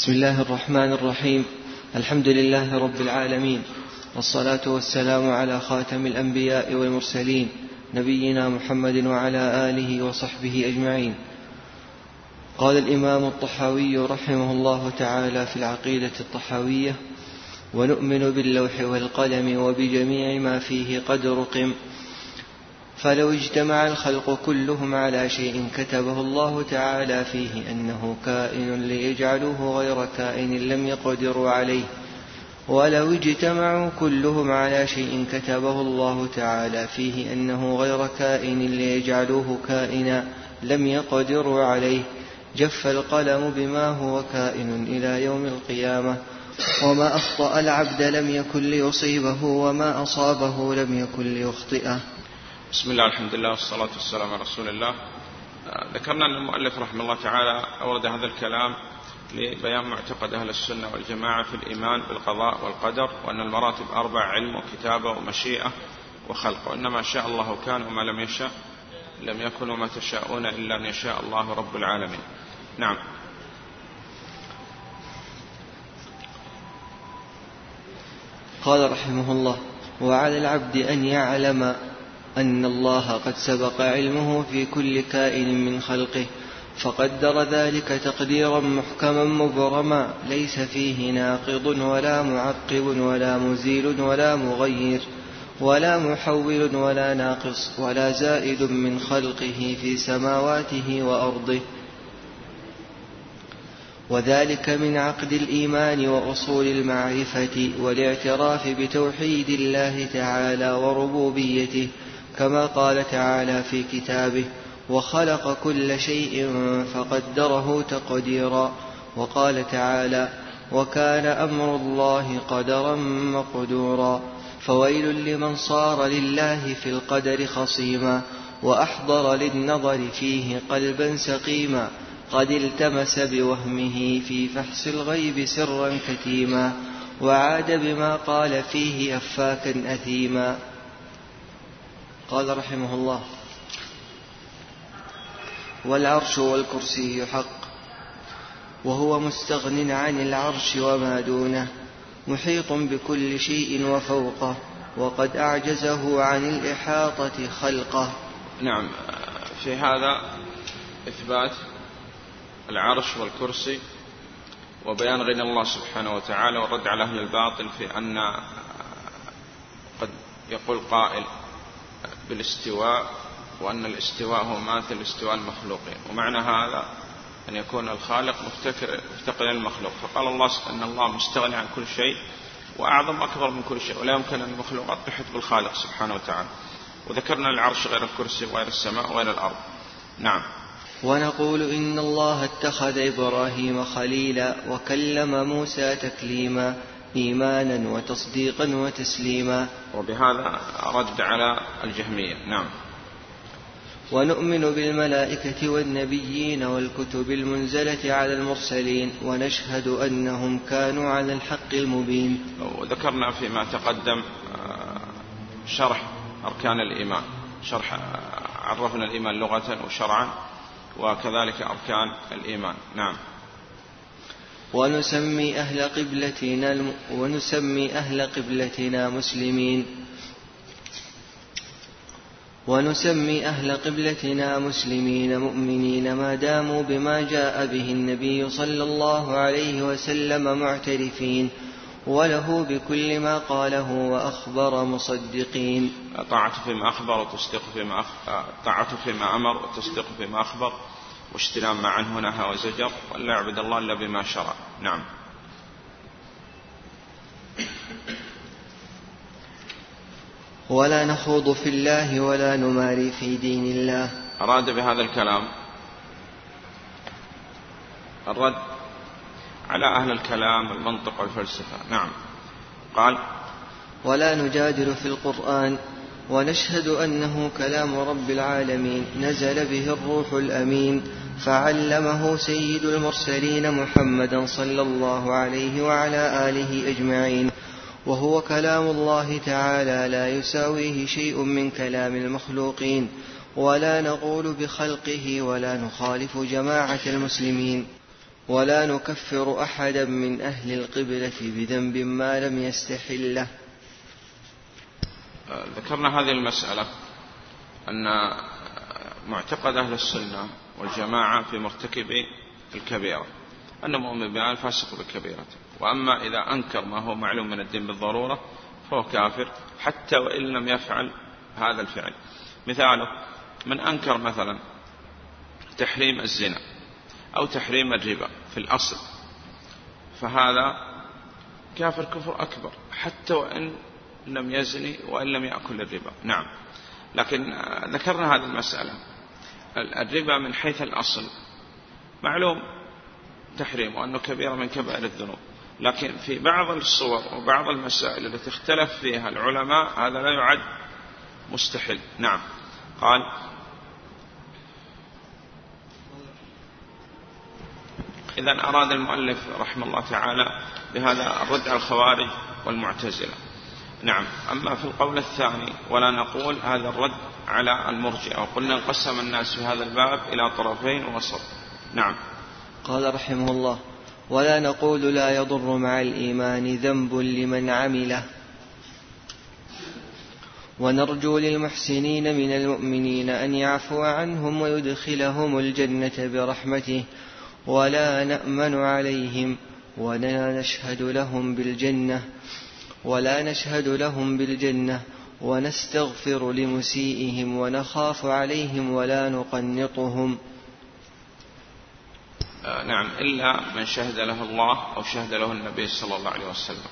بسم الله الرحمن الرحيم. الحمد لله رب العالمين. والصلاة والسلام على خاتم الأنبياء والمرسلين نبينا محمد وعلى آله وصحبه أجمعين. قال الإمام الطحاوي رحمه الله تعالى في العقيدة الطحاوية ونؤمن باللوح والقلم وبجميع ما فيه قد رقم فلو اجتمع الخلق كلهم على شيء كتبه الله تعالى فيه أنه كائن ليجعلوه غير كائن لم يقدروا عليه. ولو اجتمعوا كلهم على شيء كتبه الله تعالى فيه أنه غير كائن ليجعلوه كائنا لم يقدروا عليه. جف القلم بما هو كائن إلى يوم القيامة. وما أخطأ العبد لم يكن ليصيبه وما أصابه لم يكن ليخطئه. بسم الله الحمد لله والصلاة والسلام على رسول الله. ذكرنا أن المؤلف رحمه الله تعالى أورد هذا الكلام لبيان معتقد أهل السنة والجماعة في الإيمان بالقضاء والقدر وأن المراتب أربع علم وكتابة ومشيئة وخلق وإنما شاء الله كان وما لم يشاء لم يكن وما تشاءون إلا أن يشاء الله رب العالمين. نعم. قال رحمه الله وعلى العبد أن يعلم أن الله قد سبق علمه في كل كائن من خلقه فقدر ذلك تقديرا محكما مبرما ليس فيه ناقض ولا معقب ولا مزيل ولا مغير ولا محول ولا ناقص ولا زائد من خلقه في سماواته وأرضه. وذلك من عقد الإيمان وأصول المعرفة والإعتراف بتوحيد الله تعالى وربوبيته كما قال تعالى في كتابه وخلق كل شيء فقدره تقديرا وقال تعالى وكان أمر الله قدرا مقدورا فويل لمن صار لله في القدر خصيما وأحضر للنظر فيه قلبا سقيما قد التمس بوهمه في فحص الغيب سرا كتيما وعاد بما قال فيه أفاكا أثيما قال رحمه الله والعرش والكرسي حق وهو مستغن عن العرش وما دونه محيط بكل شيء وفوقه وقد أعجزه عن الإحاطة خلقه. نعم في هذا إثبات العرش والكرسي وبيان غنى الله سبحانه وتعالى والرد على أهل الباطل في أن قد يقول قائل بالاستواء وأن الاستواء هو ماثل استواء المخلوقين ومعنى هذا أن يكون الخالق مفتقر مفتقر المخلوق. فقال الله أن الله مستغني عن كل شيء وأعظم أكبر من كل شيء. ولا يمكن أن المخلوقات تحيط بالخالق سبحانه وتعالى. وذكرنا العرش غير الكرسي وغير السماء وغير الأرض. نعم. ونقول إن الله اتخذ إبراهيم خليلا وكلم موسى تكليما. إيمانا وتصديقا وتسليما. وبهذا رد على الجهمية. نعم. ونؤمن بالملائكة والنبيين والكتب المنزلة على المرسلين ونشهد أنهم كانوا على الحق المبين. وذكرنا فيما تقدم شرح أركان الإيمان. شرح عرفنا الإيمان لغة وشرعا وكذلك أركان الإيمان. نعم. ونسمي أهل قبلتنا الم... ونسمي أهل قبلتنا مسلمين. ونسمي أهل قبلتنا مسلمين مؤمنين ما داموا بما جاء به النبي صلى الله عليه وسلم معترفين وله بكل ما قاله وأخبر مصدقين. طاعة فيما أخبر وتصديق فيما أخ... طاعة فيما أمر وتصديق فيما أخبر. واجتناب ما عنه نهى وزجر ولا يعبد الله إلا بما شرع. نعم. ولا نخوض في الله ولا نماري في دين الله. أراد بهذا الكلام الرد على أهل الكلام المنطق والفلسفة. نعم. قال ولا نجادل في القرآن. ونشهد أنه كلام رب العالمين. نزل به الروح الأمين. فعلمه سيد المرسلين محمدا صلى الله عليه وعلى آله أجمعين. وهو كلام الله تعالى لا يساويه شيء من كلام المخلوقين. ولا نقول بخلقه ولا نخالف جماعة المسلمين. ولا نكفر أحدا من أهل القبلة بذنب ما لم يستحله. ذكرنا هذه المسألة أن معتقد أهل السنة والجماعة في مرتكبي الكبيرة أن مؤمن بها الفاسق بالكبيرة وأما إذا أنكر ما هو معلوم من الدين بالضرورة فهو كافر حتى وإن لم يفعل هذا الفعل. مثاله من أنكر مثلا تحريم الزنا أو تحريم الربا في الأصل فهذا كافر كفر أكبر حتى وإن لم يزني وإن لم يأكل الربا. نعم. لكن ذكرنا هذه المسألة. الربا من حيث الأصل. معلوم تحريم وأنه كبيرة من كبائر الذنوب. لكن في بعض الصور وبعض المسائل التي اختلف فيها العلماء هذا لا يعد مستحيل. نعم. قال إذا أراد المؤلف رحمه الله تعالى بهذا الرد على الخوارج والمعتزلة. نعم. أما في القول الثاني ولا نقول هذا الرد على المرجئة. وقلنا انقسم الناس في هذا الباب إلى طرفين وسط نعم. قال رحمه الله ولا نقول لا يضر مع الإيمان ذنب لمن عمله. ونرجو للمحسنين من المؤمنين أن يعفو عنهم ويدخلهم الجنة برحمته ولا نأمن عليهم ولا نشهد لهم بالجنة. ولا نشهد لهم بالجنة ونستغفر لمسيئهم ونخاف عليهم ولا نقنطهم. آه نعم إلا من شهد له الله أو شهد له النبي صلى الله عليه وسلم.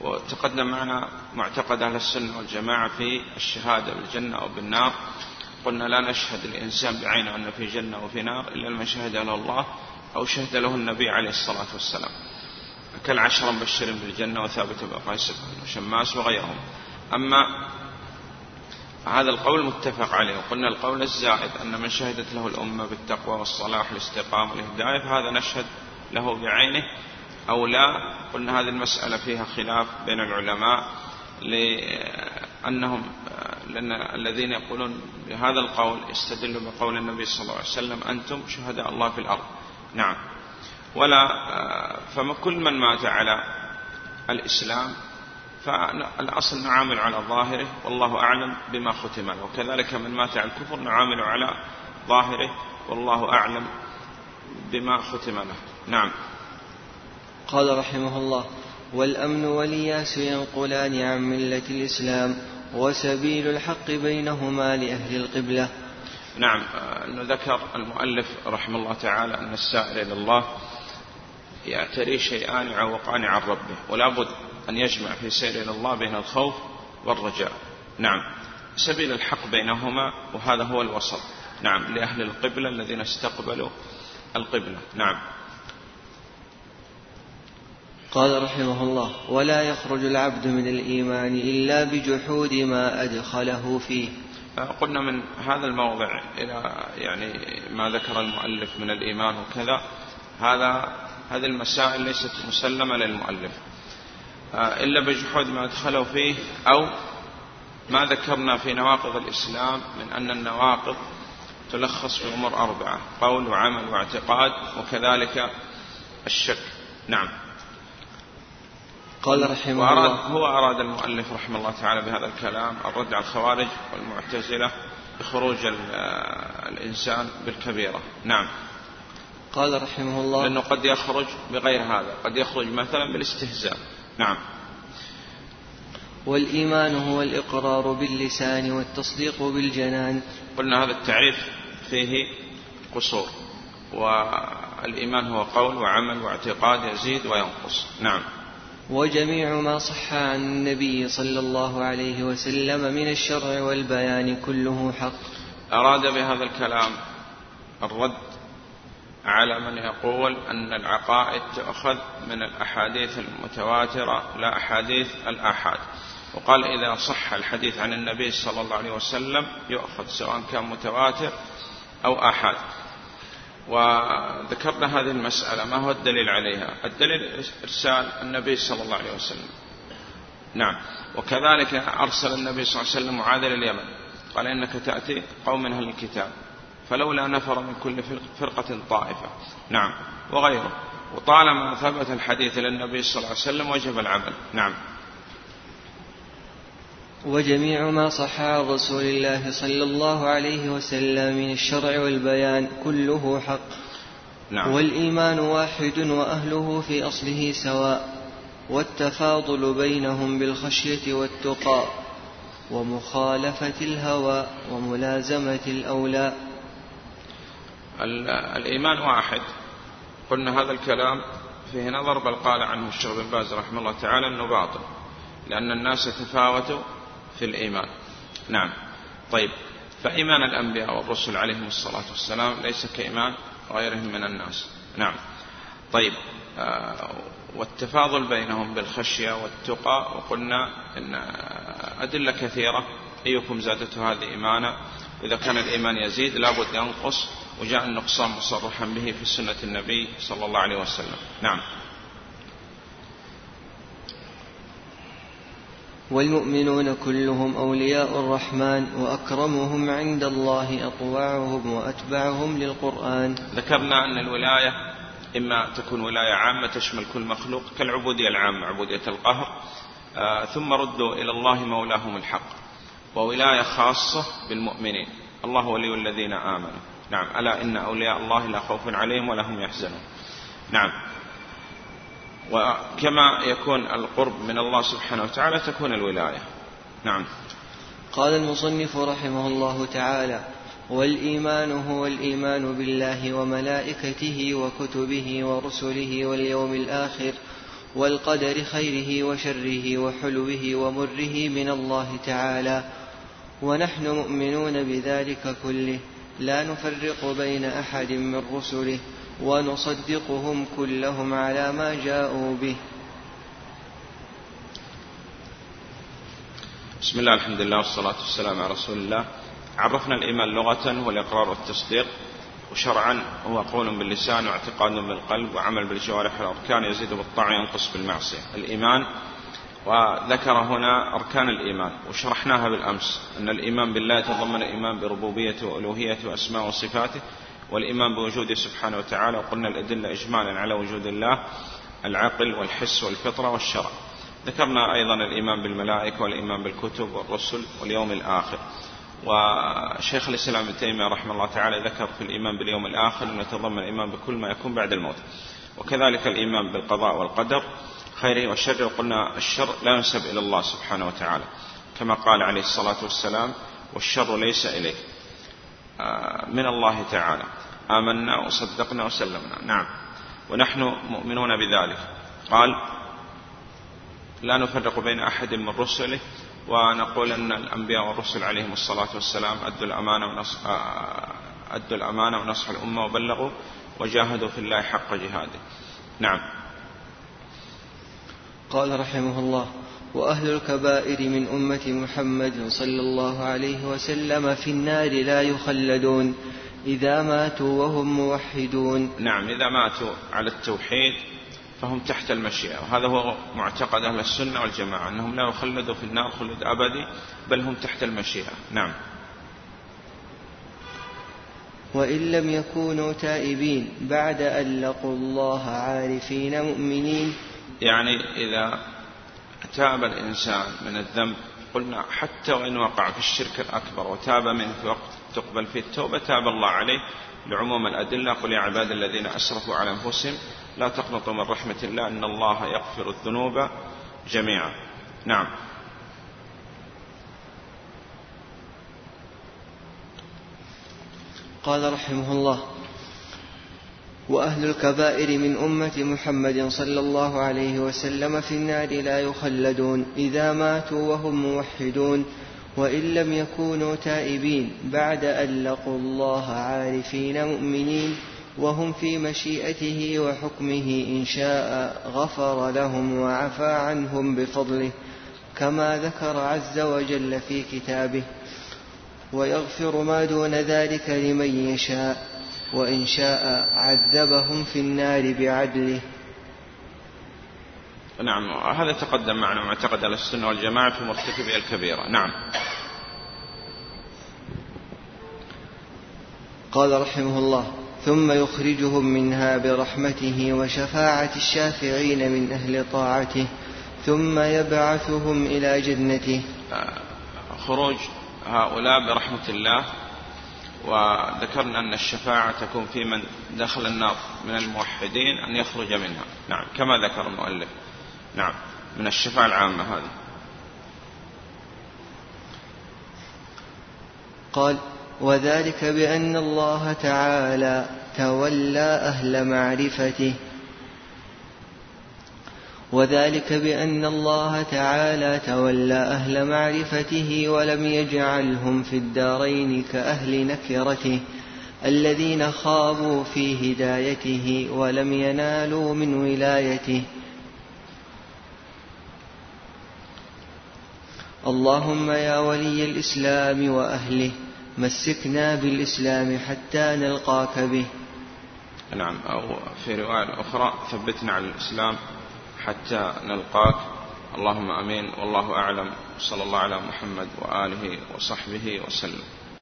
وتقدم معنا معتقد أهل السنة والجماعة في الشهادة بالجنة أو بالنار. قلنا لا نشهد الإنسان بعينه أن في جنة وفي نار إلا من شهد له الله أو شهد له النبي عليه الصلاة والسلام. كالعشرة مبشرين بالجنة وثابت بن قيس وشماس وغيرهم أما هذا القول متفق عليه. وقلنا القول الزائد أن من شهدت له الأمة بالتقوى والصلاح والاستقامة والهداية فهذا نشهد له بعينه أو لا. قلنا هذه المسألة فيها خلاف بين العلماء لأنهم لأن الذين يقولون بهذا القول يستدلوا بقول النبي صلى الله عليه وسلم أنتم شهداء الله في الأرض. نعم. ولا فكل من مات على الإسلام فالأصل نعامل على ظاهره والله أعلم بما ختم له. وكذلك من مات على الكفر نعامل على ظاهره والله أعلم بما ختم له. نعم. قال رحمه الله والأمن والياس ينقلان عن ملة الإسلام وسبيل الحق بينهما لأهل القبلة. نعم ذكر المؤلف رحمه الله تعالى أن السائر إلى الله يعتري شيئان يعوقان عن ربه ولا بد أن يجمع في سير إلى الله بين الخوف والرجاء. نعم. سبيل الحق بينهما وهذا هو الوسط. نعم. لأهل القبلة الذين استقبلوا القبلة. نعم. قال رحمه الله ولا يخرج العبد من الإيمان إلا بجحود ما أدخله فيه. قلنا من هذا الموضع إلى يعني ما ذكر المؤلف من الإيمان وكذا. هذا هذه المسائل ليست مسلمة للمؤلف. إلا بجحود ما أدخله فيه أو ما ذكرنا في نواقض الإسلام من أن النواقض تلخص في أمور أربعة قول وعمل واعتقاد وكذلك الشك. نعم. قال رحمه وأراد الله هو أراد المؤلف رحمه الله تعالى بهذا الكلام الرد على الخوارج والمعتزلة بخروج الإنسان بالكبيرة. نعم. قال رحمه الله لأنه قد يخرج بغير هذا قد يخرج مثلا بالاستهزاء. نعم. والإيمان هو الإقرار باللسان والتصديق بالجنان. قلنا هذا التعريف فيه قصور والإيمان هو قول وعمل واعتقاد يزيد وينقص. نعم. وجميع ما صح عن النبي صلى الله عليه وسلم من الشرع والبيان كله حق. أراد بهذا الكلام الرد على من يقول أن العقائد تؤخذ من الأحاديث المتواترة لا أحاديث الآحاد. وقال إذا صح الحديث عن النبي صلى الله عليه وسلم يؤخذ سواء كان متواتر أو آحاد. وذكرنا هذه المسألة ما هو الدليل عليها؟ الدليل إرسال النبي صلى الله عليه وسلم. نعم. وكذلك أرسل النبي صلى الله عليه وسلم معاذ إلى اليمن. قال إنك تأتي قوم من أهل الكتاب. فلولا نفر من كل فرقة طائفة. نعم. وغيره. وطالما ثبت الحديث للنبي صلى الله عليه وسلم وجب العمل. نعم. وجميع ما صح عن رسول الله صلى الله عليه وسلم من الشرع والبيان كله حق. نعم. والإيمان واحد وأهله في أصله سواء. والتفاضل بينهم بالخشية والتقى. ومخالفة الهوى وملازمة الأولى. الإيمان واحد. قلنا هذا الكلام فيه نظر بل قال عنه الشيخ بن باز رحمه الله تعالى أنه باطل لأن الناس يتفاوتوا في الإيمان. نعم. طيب. فإيمان الأنبياء والرسل عليهم الصلاة والسلام ليس كإيمان غيرهم من الناس. نعم. طيب. آه والتفاضل بينهم بالخشية والتقى وقلنا إن أدلة كثيرة أيكم زادته هذه إيمانا. إذا كان الإيمان يزيد لابد ينقص وجاء النقصان مصرحا به في سنة النبي صلى الله عليه وسلم. نعم. والمؤمنون كلهم أولياء الرحمن وأكرمهم عند الله أطوعهم وأتبعهم للقرآن. ذكرنا أن الولاية إما تكون ولاية عامة تشمل كل مخلوق كالعبودية العامة عبودية القهر. آه ثم ردوا إلى الله مولاهم الحق. وولاية خاصة بالمؤمنين. الله ولي الذين آمنوا. نعم. ألا إن أولياء الله لا خوف عليهم ولا هم يحزنون. نعم. وكما يكون القرب من الله سبحانه وتعالى تكون الولاية. نعم. قال المصنف رحمه الله تعالى والإيمان هو الإيمان بالله وملائكته وكتبه ورسله واليوم الآخر والقدر خيره وشره وحلوه ومره من الله تعالى. ونحن مؤمنون بذلك كله. لا نفرق بين أحد من رسله ونصدقهم كلهم على ما جاءوا به. بسم الله الحمد لله والصلاة والسلام على رسول الله. عرفنا الإيمان لغة هو الإقرار والتصديق وشرعا هو قول باللسان واعتقاد بالقلب وعمل بالجوارح والأركان يزيد بالطاعة ينقص بالمعصية. الإيمان وذكر هنا أركان الإيمان وشرحناها بالأمس أن الإيمان بالله يتضمن الإيمان بربوبيته وألوهيته وأسماء وصفاته والإيمان بوجوده سبحانه وتعالى وقلنا الأدلة إجمالا على وجود الله العقل والحس والفطرة والشرع. ذكرنا أيضا الإيمان بالملائكة والإيمان بالكتب والرسل واليوم الآخر. وشيخ الإسلام ابن تيمية رحمه الله تعالى ذكر في الإيمان باليوم الآخر أنه يتضمن الإيمان بكل ما يكون بعد الموت. وكذلك الإيمان بالقضاء والقدر خيره وشره وقلنا الشر لا ينسب إلى الله سبحانه وتعالى كما قال عليه الصلاة والسلام والشر ليس إليك. آه، من الله تعالى. آمنا وصدقنا وسلمنا. نعم. ونحن مؤمنون بذلك. قال لا نفرق بين أحد من رسله. ونقول أن الأنبياء والرسل عليهم الصلاة والسلام أدوا الأمانة ونصح آه، أدوا الأمانة ونصح الأمة وبلغوا وجاهدوا في الله حق جهاده. نعم. قال رحمه الله وأهل الكبائر من أمة محمد صلى الله عليه وسلم في النار لا يخلدون إذا ماتوا وهم موحدون. نعم إذا ماتوا على التوحيد فهم تحت المشيئة وهذا هو معتقد أهل السنة والجماعة أنهم لا يخلدوا في النار خلد أبدي بل هم تحت المشيئة. نعم. وإن لم يكونوا تائبين بعد أن لقوا الله عارفين مؤمنين يعني إذا تاب الإنسان من الذنب قلنا حتى وإن وقع في الشرك الأكبر وتاب منه في وقت تقبل فيه التوبة تاب الله عليه. لعموم الأدلة قل يا عباد الذين أسرفوا على أنفسهم لا تقنطوا من رحمة الله إن الله يغفر الذنوب جميعا. نعم. قال رحمه الله وأهل الكبائر من أمة محمد صلى الله عليه وسلم في النار لا يخلدون إذا ماتوا وهم موحدون وإن لم يكونوا تائبين بعد أن لقوا الله عارفين مؤمنين وهم في مشيئته وحكمه إن شاء غفر لهم وعفى عنهم بفضله كما ذكر عز وجل في كتابه ويغفر ما دون ذلك لمن يشاء وإن شاء عذبهم في النار بعدله. نعم هذا تقدم معنا معتقد أهل السنة والجماعة في مرتكبي الكبيرة نعم. قال رحمه الله ثم يخرجهم منها برحمته وشفاعة الشافعين من أهل طاعته ثم يبعثهم إلى جنته. خروج هؤلاء برحمة الله وذكرنا أن الشفاعة تكون في من دخل النار من الموحدين أن يخرج منها. نعم كما ذكر المؤلف. نعم من الشفاعة العامة هذه. قال وذلك بأن الله تعالى تولى أهل معرفته وذلك بأن الله تعالى تولى أهل معرفته ولم يجعلهم في الدارين كأهل نكرته الذين خابوا في هدايته ولم ينالوا من ولايته. اللهم يا ولي الإسلام وأهله مسكنا بالإسلام حتى نلقاك به. نعم أو في رواية أخرى ثبتنا على الإسلام حتى نلقاك. اللهم آمين. والله أعلم. صلى الله على محمد وآله وصحبه وسلم.